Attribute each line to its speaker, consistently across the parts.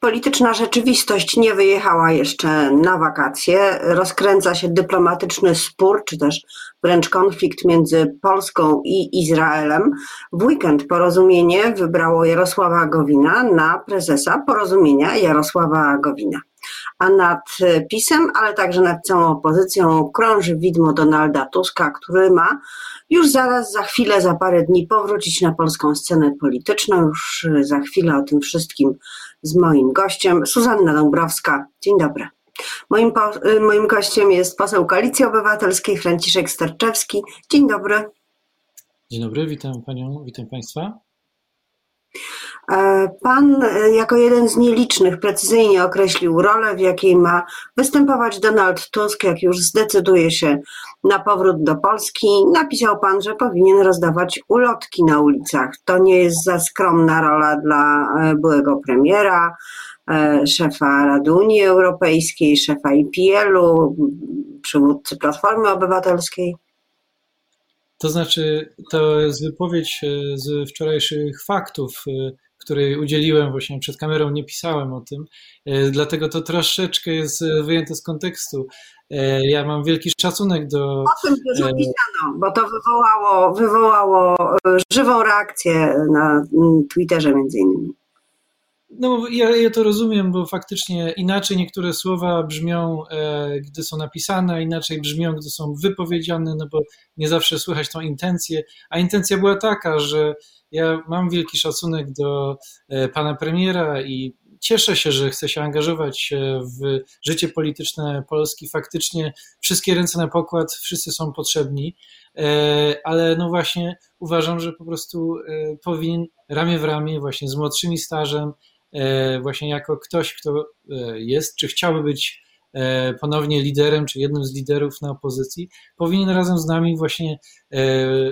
Speaker 1: Polityczna rzeczywistość nie wyjechała jeszcze na wakacje. Rozkręca się dyplomatyczny spór, czy też wręcz konflikt między Polską i Izraelem. W weekend porozumienie wybrało Jarosława Gowina na prezesa porozumienia Jarosława Gowina. A nad PiSem, ale także nad całą opozycją krąży widmo Donalda Tuska, który ma już zaraz, za chwilę, za parę dni powrócić na polską scenę polityczną. Już za chwilę o tym wszystkim z moim gościem, Suzanna Dąbrowska. Dzień dobry. Moim, po, y, moim gościem jest poseł Koalicji Obywatelskiej Franciszek Sterczewski. Dzień dobry.
Speaker 2: Dzień dobry, witam panią, witam państwa.
Speaker 1: E, pan e, jako jeden z nielicznych precyzyjnie określił rolę, w jakiej ma występować Donald Tusk, jak już zdecyduje się na powrót do Polski. Napisał pan, że powinien rozdawać ulotki na ulicach. To nie jest za skromna rola dla e, byłego premiera, szefa Rady Unii Europejskiej, szefa IPL-u, przywódcy Platformy Obywatelskiej.
Speaker 2: To znaczy, to jest wypowiedź z wczorajszych faktów której udzieliłem właśnie przed kamerą, nie pisałem o tym, e, dlatego to troszeczkę jest e, wyjęte z kontekstu. E, ja mam wielki szacunek do.
Speaker 1: O tym też napisano, bo to wywołało, wywołało żywą reakcję na Twitterze między innymi.
Speaker 2: No, ja, ja to rozumiem, bo faktycznie inaczej niektóre słowa brzmią, e, gdy są napisane, inaczej brzmią, gdy są wypowiedziane, no bo nie zawsze słychać tą intencję. A intencja była taka, że ja mam wielki szacunek do e, pana premiera i cieszę się, że chce się angażować w życie polityczne Polski. Faktycznie wszystkie ręce na pokład, wszyscy są potrzebni, e, ale no właśnie uważam, że po prostu e, powinien ramię w ramię właśnie z młodszymi stażem, właśnie jako ktoś, kto jest, czy chciałby być ponownie liderem, czy jednym z liderów na opozycji, powinien razem z nami właśnie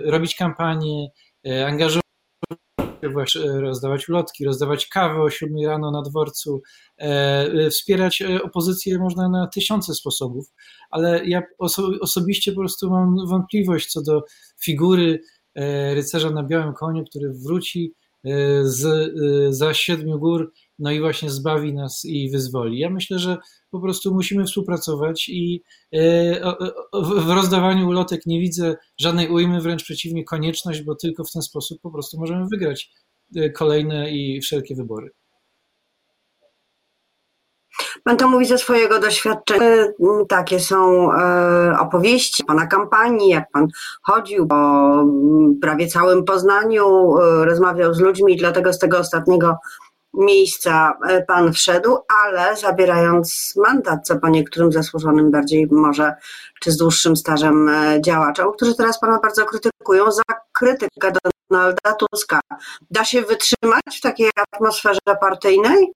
Speaker 2: robić kampanię, angażować właśnie rozdawać ulotki, rozdawać kawę o 7 rano na dworcu. E, e, wspierać e, opozycję można na tysiące sposobów, ale ja oso osobiście po prostu mam wątpliwość co do figury rycerza na białym koniu, który wróci z, za siedmiu gór, no i właśnie zbawi nas i wyzwoli. Ja myślę, że po prostu musimy współpracować i w rozdawaniu ulotek nie widzę żadnej ujmy, wręcz przeciwnie, konieczność, bo tylko w ten sposób po prostu możemy wygrać kolejne i wszelkie wybory.
Speaker 1: Pan to mówi ze swojego doświadczenia. Mm, takie są e, opowieści pana kampanii, jak pan chodził po mm, prawie całym Poznaniu, e, rozmawiał z ludźmi, dlatego z tego ostatniego miejsca e, pan wszedł, ale zabierając mandat, co po niektórym zasłużonym bardziej może, czy z dłuższym stażem działaczom, którzy teraz pana bardzo krytykują za krytykę Donalda Tuska. Da się wytrzymać w takiej atmosferze partyjnej?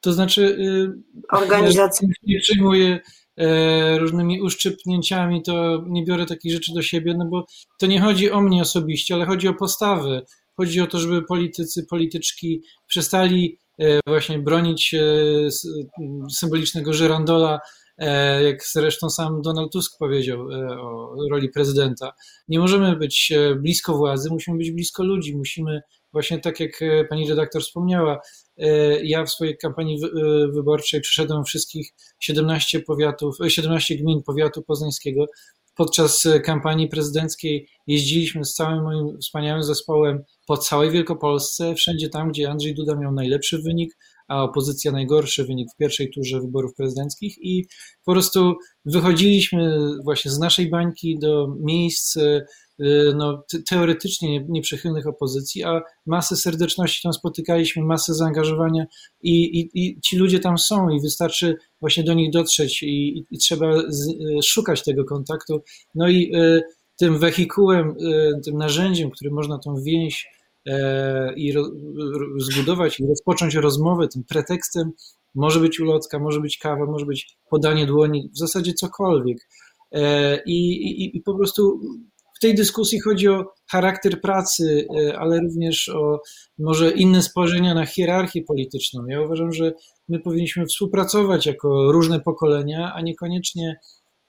Speaker 2: To znaczy, y, organizacja nie przyjmuje e, różnymi uszczypnięciami, to nie biorę takich rzeczy do siebie, no bo to nie chodzi o mnie osobiście, ale chodzi o postawę. Chodzi o to, żeby politycy, polityczki przestali e, właśnie bronić e, symbolicznego żyrandola, jak zresztą sam Donald Tusk powiedział o roli prezydenta. Nie możemy być blisko władzy, musimy być blisko ludzi, musimy właśnie tak jak pani redaktor wspomniała, ja w swojej kampanii e, wyborczej przeszedłem wszystkich 17 powiatów, 17 e, gmin powiatu poznańskiego. Podczas kampanii prezydenckiej jeździliśmy z całym moim wspaniałym zespołem po całej Wielkopolsce, wszędzie tam, gdzie Andrzej Duda miał najlepszy wynik, a opozycja najgorszy wynik w pierwszej turze wyborów prezydenckich i po prostu wychodziliśmy właśnie z naszej bańki do miejsc Y, no, teoretycznie nieprzychylnych opozycji, a masę serdeczności tam spotykaliśmy, masę zaangażowania i, i, i ci ludzie tam są i wystarczy właśnie do nich dotrzeć i, i trzeba z, y, szukać tego kontaktu. No i y, tym wehikułem, y, tym narzędziem, którym można tą więź i ro, zbudować i rozpocząć rozmowę, tym pretekstem może być ulotka, może być kawa, może być podanie dłoni, w zasadzie cokolwiek. E, I, i, i po prostu w tej dyskusji chodzi o charakter pracy, e, ale również o może inne spojrzenia na hierarchię polityczną. Ja uważam, że my powinniśmy współpracować jako różne pokolenia, a niekoniecznie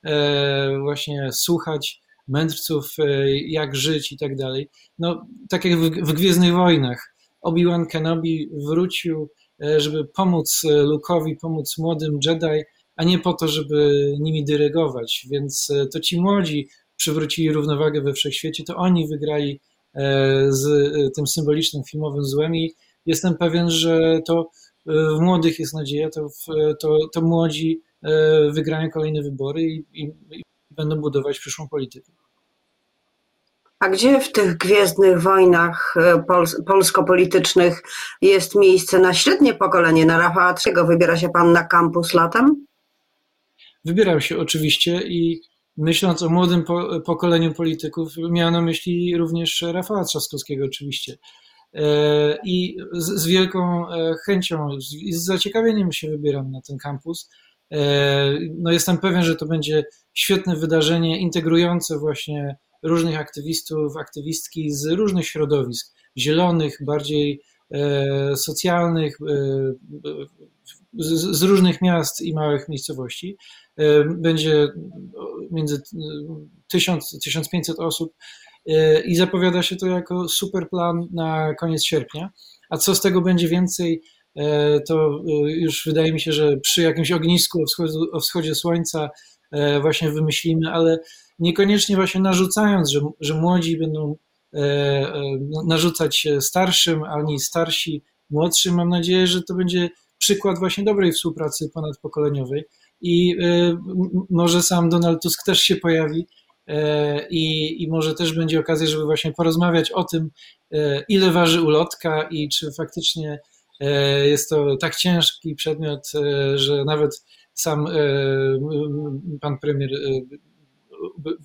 Speaker 2: e, właśnie słuchać mędrców, e, jak żyć i tak dalej. No, tak jak w, w Gwiezdnych Wojnach. Obi-Wan Kenobi wrócił żeby pomóc Luke'owi, pomóc młodym Jedi, a nie po to, żeby nimi dyrygować. Więc to ci młodzi przywrócili równowagę we wszechświecie, to oni wygrali z tym symbolicznym filmowym złem i jestem pewien, że to w młodych jest nadzieja, to, to, to młodzi wygrają kolejne wybory i, i, i będą budować przyszłą politykę.
Speaker 1: A gdzie w tych gwiezdnych wojnach e, polsko-politycznych jest miejsce na średnie pokolenie, na Rafała III? Wybiera się pan na kampus latem?
Speaker 2: Wybieram się oczywiście i myśląc o młodym pokoleniu polityków, miałem na myśli również Rafała Trzaskowskiego oczywiście. E, I z, z wielką e, chęcią, z, z zaciekawieniem się wybieram na ten kampus. No jestem pewien, że to będzie świetne wydarzenie integrujące właśnie różnych aktywistów, aktywistki z różnych środowisk, zielonych, bardziej e, socjalnych, e, z, różnych miast i małych miejscowości. E, będzie między 1000-1500 osób i zapowiada się to jako super plan na koniec sierpnia. A co z tego będzie więcej, to już wydaje mi się, że przy jakimś ognisku o wschodzie, o wschodzie słońca właśnie wymyślimy, ale niekoniecznie właśnie narzucając, że, że młodzi będą e, e, narzucać starszym, ani starsi młodszym. Mam nadzieję, że to będzie przykład właśnie dobrej współpracy ponadpokoleniowej i e, może sam Donald Tusk też się pojawi i, i może też będzie okazja, żeby właśnie porozmawiać o tym, ile waży ulotka i czy faktycznie jest to tak ciężki przedmiot, że nawet sam pan premier by,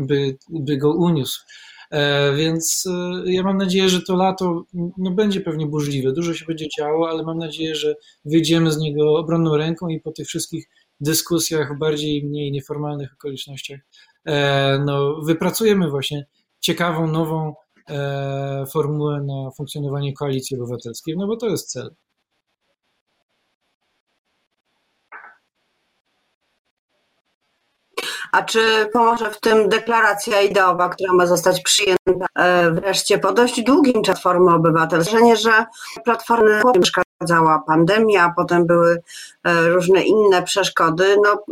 Speaker 2: by, by go uniósł. E, więc e, ja mam nadzieję, że to lato no, będzie pewnie burzliwe, dużo się będzie działo, ale mam nadzieję, że wyjdziemy z niego obronną ręką i po tych wszystkich dyskusjach bardziej mniej nieformalnych okolicznościach e, no, wypracujemy właśnie ciekawą, nową formułę na funkcjonowanie koalicji obywatelskiej, no bo to jest cel.
Speaker 1: A czy pomoże w tym deklaracja ideowa, która ma zostać przyjęta e, wreszcie po dość długim czasie Platformy Obywatelskiej, że Platformy przeszkadzała pandemia, potem były e, różne inne przeszkody. No,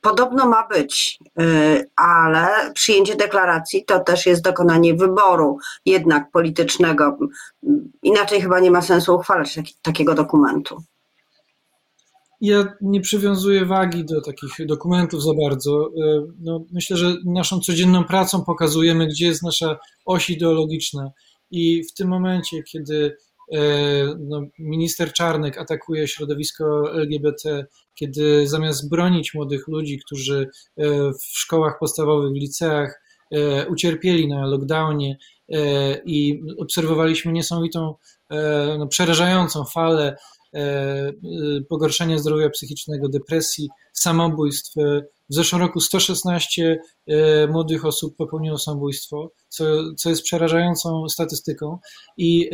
Speaker 1: podobno ma być, e, ale przyjęcie deklaracji to też jest dokonanie wyboru jednak politycznego. Inaczej chyba nie ma sensu uchwalać taki, takiego dokumentu.
Speaker 2: Ja nie przywiązuję wagi do takich dokumentów za bardzo. E, no, myślę, że naszą codzienną pracą pokazujemy, gdzie jest nasza oś ideologiczna. I w tym momencie, kiedy e, no, minister Czarnek atakuje środowisko LGBT, kiedy zamiast bronić młodych ludzi, którzy e, w szkołach podstawowych, w liceach ucierpieli na lockdownie i obserwowaliśmy niesamowitą, no, przerażającą falę pogorszenia zdrowia psychicznego, depresji, samobójstw. W zeszłym roku 116 e, młodych osób popełniło samobójstwo, co, co jest przerażającą statystyką. I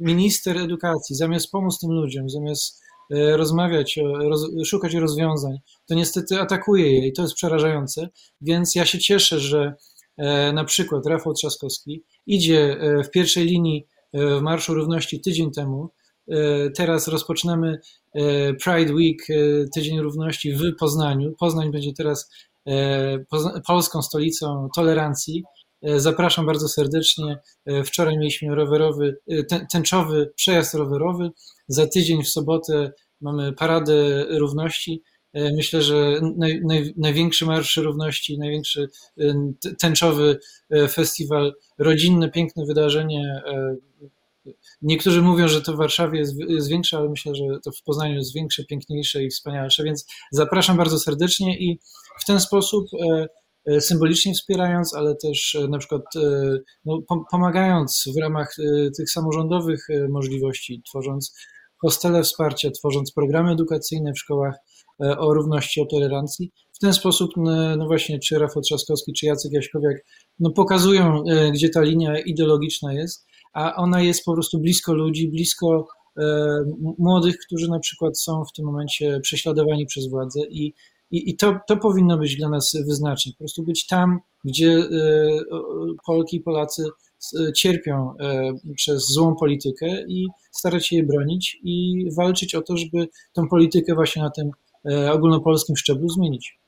Speaker 2: minister edukacji, zamiast pomóc tym ludziom, zamiast rozmawiać, roz, szukać rozwiązań, to niestety atakuje je i to jest przerażające. Więc ja się cieszę, że na przykład Rafał Trzaskowski idzie w pierwszej linii w Marszu Równości tydzień temu E, teraz rozpoczynamy e, Pride Week, e, Tydzień Równości w Poznaniu. Poznań będzie teraz polską stolicą tolerancji. Zapraszam bardzo serdecznie. Wczoraj mieliśmy rowerowy, tęczowy przejazd rowerowy. Za tydzień w sobotę mamy Paradę Równości. Myślę, że naj, naj, największy Marsz Równości, największy tęczowy festiwal, rodzinne, piękne wydarzenie Niektórzy mówią, że to w Warszawie jest, jest większe, ale myślę, że to w Poznaniu jest większe, piękniejsze i wspanialsze, więc zapraszam bardzo serdecznie i w ten sposób e, e, symbolicznie wspierając, ale też e, na przykład no, pomagając w ramach tych samorządowych możliwości, tworząc hostele wsparcia, tworząc programy edukacyjne w szkołach o równości, o tolerancji. W ten sposób, no właśnie, czy Rafał Trzaskowski, czy Jacek Jaśkowiak, no pokazują, gdzie ta linia ideologiczna jest a ona jest po prostu blisko ludzi, blisko e, młodych, którzy na przykład są w tym momencie prześladowani przez władzę i I, i to, to powinno być dla nas wyznacznik. Po prostu być tam, gdzie Polki i Polacy cierpią przez złą politykę i starać się je bronić i walczyć o to, żeby tą politykę właśnie na tym ogólnopolskim szczeblu zmienić.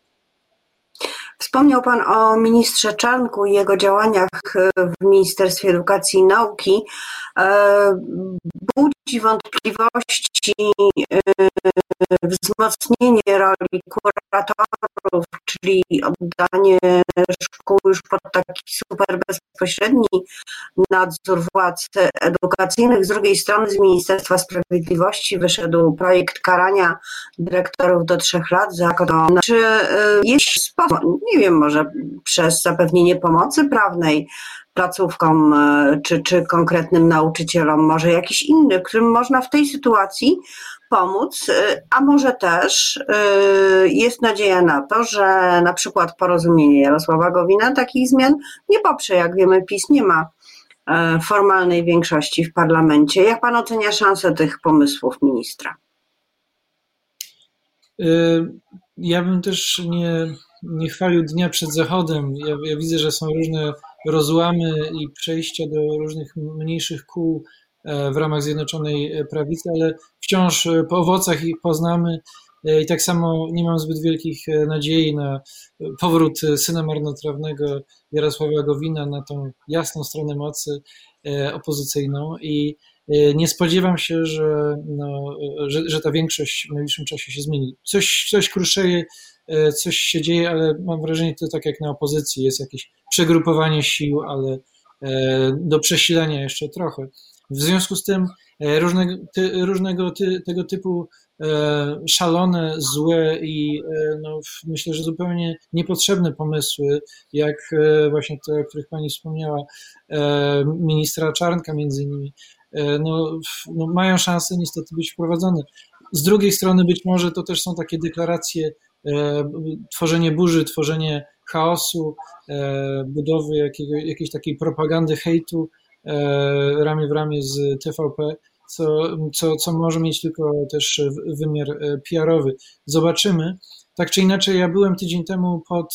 Speaker 1: Wspomniał Pan o ministrze Czarnku i jego działaniach w Ministerstwie Edukacji i Nauki. E, budzi wątpliwości e, wzmocnienie roli czyli oddanie szkół już pod taki super bezpośredni nadzór władz edukacyjnych. Z drugiej strony z Ministerstwa Sprawiedliwości wyszedł projekt karania dyrektorów do trzech lat za to. Czy e, jest sposób, nie wiem, może przez zapewnienie pomocy prawnej, placówkom e, czy, czy konkretnym nauczycielom, może jakiś inny, którym można w tej sytuacji pomóc, e, a może też e, jest nadzieja na to, że na przykład porozumienie Jarosława Gowina takich zmian nie poprze. Jak wiemy, PiS nie ma formalnej większości w parlamencie. Jak pan ocenia szanse tych pomysłów ministra?
Speaker 2: Ja bym też nie, nie chwalił dnia przed zachodem. Ja, ja widzę, że są różne rozłamy i przejścia do różnych mniejszych kół e, w ramach Zjednoczonej Prawicy, ale wciąż e, po owocach ich poznamy. E, I tak samo nie mam zbyt wielkich nadziei na powrót syna marnotrawnego Jarosława Gowina na tą jasną stronę mocy opozycyjną. I nie spodziewam się, że, no, że, że ta większość w najbliższym czasie się zmieni. Coś, coś kruszeje coś się dzieje, ale mam wrażenie, że to tak jak na opozycji, jest jakieś przegrupowanie sił, ale e, do przesilenia jeszcze trochę. W związku z tym e, różnego, ty, różnego ty, tego typu szalone, złe i no, myślę, że zupełnie niepotrzebne pomysły, jak właśnie te, o których Pani wspomniała, ministra Czarnka między innymi, no, no, mają szansę niestety być wprowadzone. Z drugiej strony być może to też są takie deklaracje E, tworzenie burzy, tworzenie chaosu, e, budowy jakiego, jakiejś takiej propagandy hejtu e, ramię w ramię z TVP, co, co, co może mieć tylko też wymiar PR-owy. Zobaczymy. Tak czy inaczej, ja byłem tydzień temu pod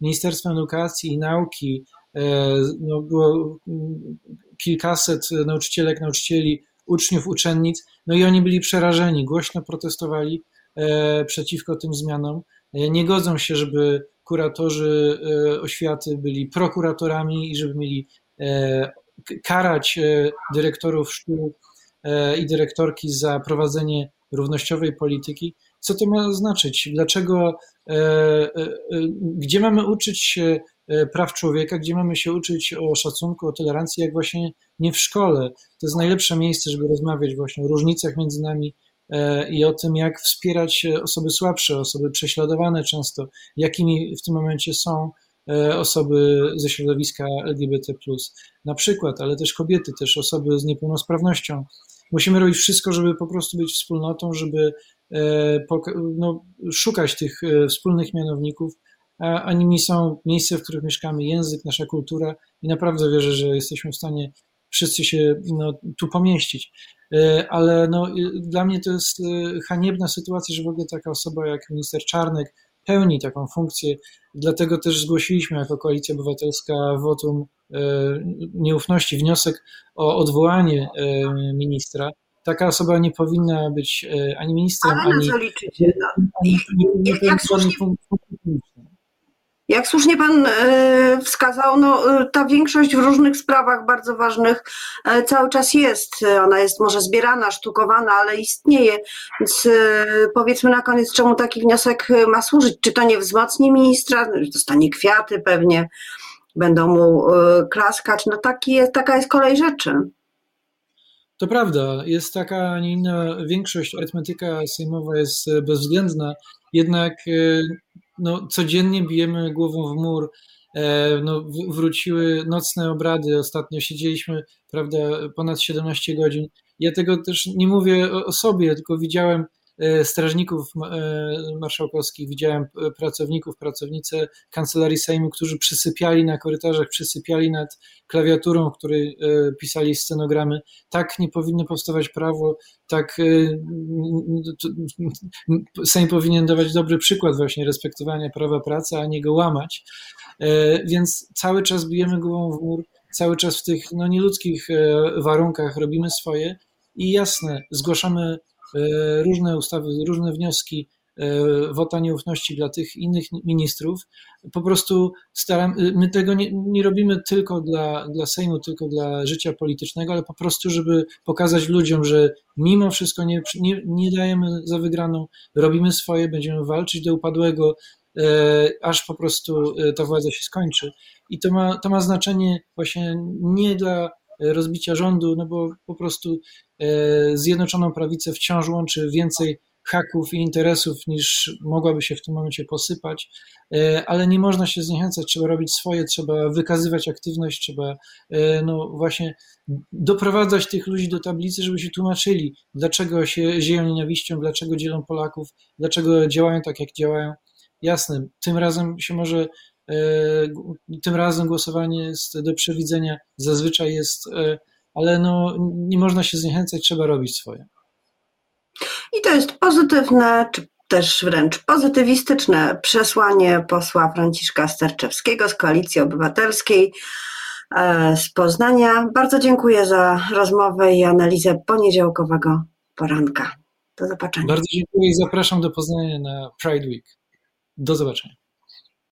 Speaker 2: Ministerstwem Edukacji i Nauki. No, było kilkaset nauczycielek, nauczycieli, uczniów, uczennic, no i oni byli przerażeni, głośno protestowali E, przeciwko tym zmianom. E, nie godzą się, żeby kuratorzy e, oświaty byli prokuratorami i żeby mieli karać dyrektorów szkół i dyrektorki za prowadzenie równościowej polityki. Co to ma znaczyć? Dlaczego, gdzie mamy uczyć się praw człowieka, gdzie mamy się uczyć o szacunku, o tolerancji, jak właśnie nie w szkole. To jest najlepsze miejsce, żeby rozmawiać właśnie o różnicach między nami, E, i o tym, jak wspierać osoby słabsze, osoby prześladowane często, jakimi w tym momencie są e, osoby ze środowiska LGBT, na przykład, ale też kobiety, też osoby z niepełnosprawnością. Musimy robić wszystko, żeby po prostu być wspólnotą, żeby e, no, szukać tych wspólnych mianowników, a nimi są miejsca, w których mieszkamy, język, nasza kultura i naprawdę wierzę, że jesteśmy w stanie wszyscy się no, tu pomieścić. E, ale no, dla mnie to jest e, haniebna sytuacja, że w ogóle taka osoba jak minister Czarnek pełni taką funkcję. Dlatego też zgłosiliśmy jako Koalicja Obywatelska wotum e, nieufności, wniosek o odwołanie ministra. Taka osoba nie powinna być ani ministrem,
Speaker 1: Ale
Speaker 2: ani,
Speaker 1: na co liczycie? No, ani, ani, ani, ani, ani, ani, ani, jak słusznie Pan e, wskazał, no, e, ta większość w różnych sprawach bardzo ważnych e, cały czas jest. Ona jest może zbierana, sztukowana, ale istnieje. Więc powiedzmy na koniec, czemu taki wniosek ma służyć? Czy to nie wzmocni ministra? Dostanie kwiaty pewnie, będą mu klaskać. No taki jest, taka jest kolej rzeczy.
Speaker 2: To prawda, jest taka, a nie inna większość, arytmetyka sejmowa jest bezwzględna, jednak no, codziennie bijemy głową w mur. E, no, wróciły nocne obrady, ostatnio siedzieliśmy, prawda, ponad 17 godzin. Ja tego też nie mówię o sobie, tylko widziałem strażników marszałkowskich, widziałem pracowników, pracownice kancelarii Sejmu, którzy przysypiali na korytarzach, przysypiali nad klawiaturą, w której pisali scenogramy. Tak nie powinno powstawać prawo, tak Sejm powinien dawać dobry przykład właśnie respektowania prawa pracy, a nie go łamać. Więc cały czas bijemy głową w mur, cały czas w tych no, nieludzkich warunkach robimy swoje i jasne, zgłaszamy e, różne ustawy, różne wnioski e, wota nieufności dla tych innych ministrów. Po prostu staram, my tego nie, nie, robimy tylko dla, dla Sejmu, tylko dla życia politycznego, ale po prostu, żeby pokazać ludziom, że mimo wszystko nie, nie, nie dajemy za wygraną, robimy swoje, będziemy walczyć do upadłego, e, aż po prostu ta władza się skończy. I to ma, to ma znaczenie właśnie nie dla rozbicia rządu, no bo po prostu e, Zjednoczoną Prawicę wciąż łączy więcej haków i interesów niż mogłaby się w tym momencie posypać, e, ale nie można się zniechęcać, trzeba robić swoje, trzeba wykazywać aktywność, trzeba e, no właśnie doprowadzać tych ludzi do tablicy, żeby się tłumaczyli, dlaczego się zieją nienawiścią, dlaczego dzielą Polaków, dlaczego działają tak, jak działają. Jasne, tym razem się może E, tym razem głosowanie jest do przewidzenia, zazwyczaj jest, e, ale no, nie można się zniechęcać, trzeba robić swoje.
Speaker 1: I to jest pozytywne, czy też wręcz pozytywistyczne przesłanie posła Franciszka Sterczewskiego z Koalicji Obywatelskiej e, z Poznania. Bardzo dziękuję za rozmowę i analizę poniedziałkowego poranka. Do zobaczenia.
Speaker 2: Bardzo dziękuję i zapraszam do Poznania na Pride Week. Do zobaczenia.